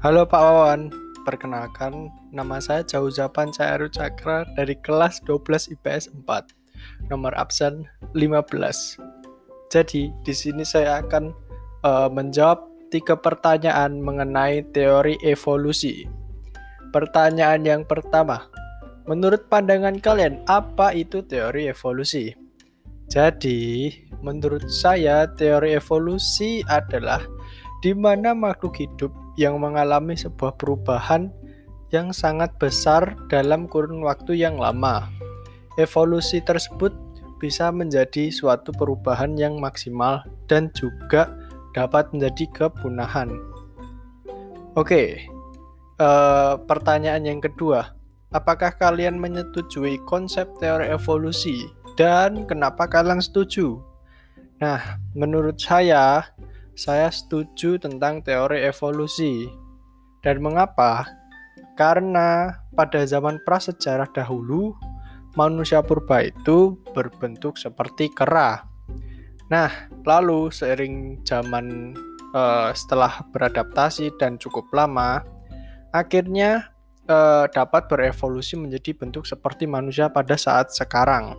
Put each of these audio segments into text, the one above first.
Halo Pak Wawan, perkenalkan nama saya Jauzapan Cairu Cakra dari kelas 12 IPS 4, nomor absen 15. Jadi, di sini saya akan uh, menjawab tiga pertanyaan mengenai teori evolusi. Pertanyaan yang pertama, menurut pandangan kalian, apa itu teori evolusi? Jadi, menurut saya, teori evolusi adalah di mana makhluk hidup yang mengalami sebuah perubahan yang sangat besar dalam kurun waktu yang lama. Evolusi tersebut bisa menjadi suatu perubahan yang maksimal dan juga dapat menjadi kepunahan. Oke, uh, pertanyaan yang kedua, apakah kalian menyetujui konsep teori evolusi dan kenapa kalian setuju? Nah, menurut saya, saya setuju tentang teori evolusi. Dan mengapa? Karena pada zaman prasejarah dahulu, manusia purba itu berbentuk seperti kera. Nah, lalu seiring zaman uh, setelah beradaptasi dan cukup lama, akhirnya uh, dapat berevolusi menjadi bentuk seperti manusia pada saat sekarang.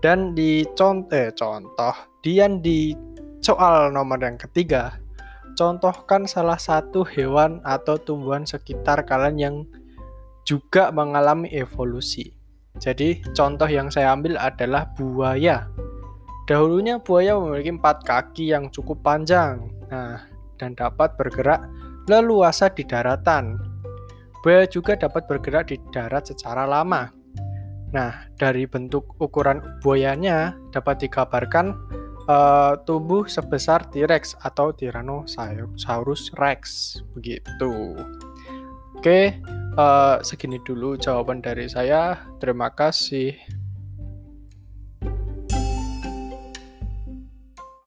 Dan di contoh, eh, contoh, Dian di Soal nomor yang ketiga, contohkan salah satu hewan atau tumbuhan sekitar kalian yang juga mengalami evolusi. Jadi, contoh yang saya ambil adalah buaya. Dahulunya buaya memiliki empat kaki yang cukup panjang, nah, dan dapat bergerak leluasa di daratan. Buaya juga dapat bergerak di darat secara lama. Nah, dari bentuk ukuran buayanya dapat digambarkan uh, tubuh sebesar T-Rex atau Tyrannosaurus Rex begitu. Oke, uh, segini dulu jawaban dari saya. Terima kasih.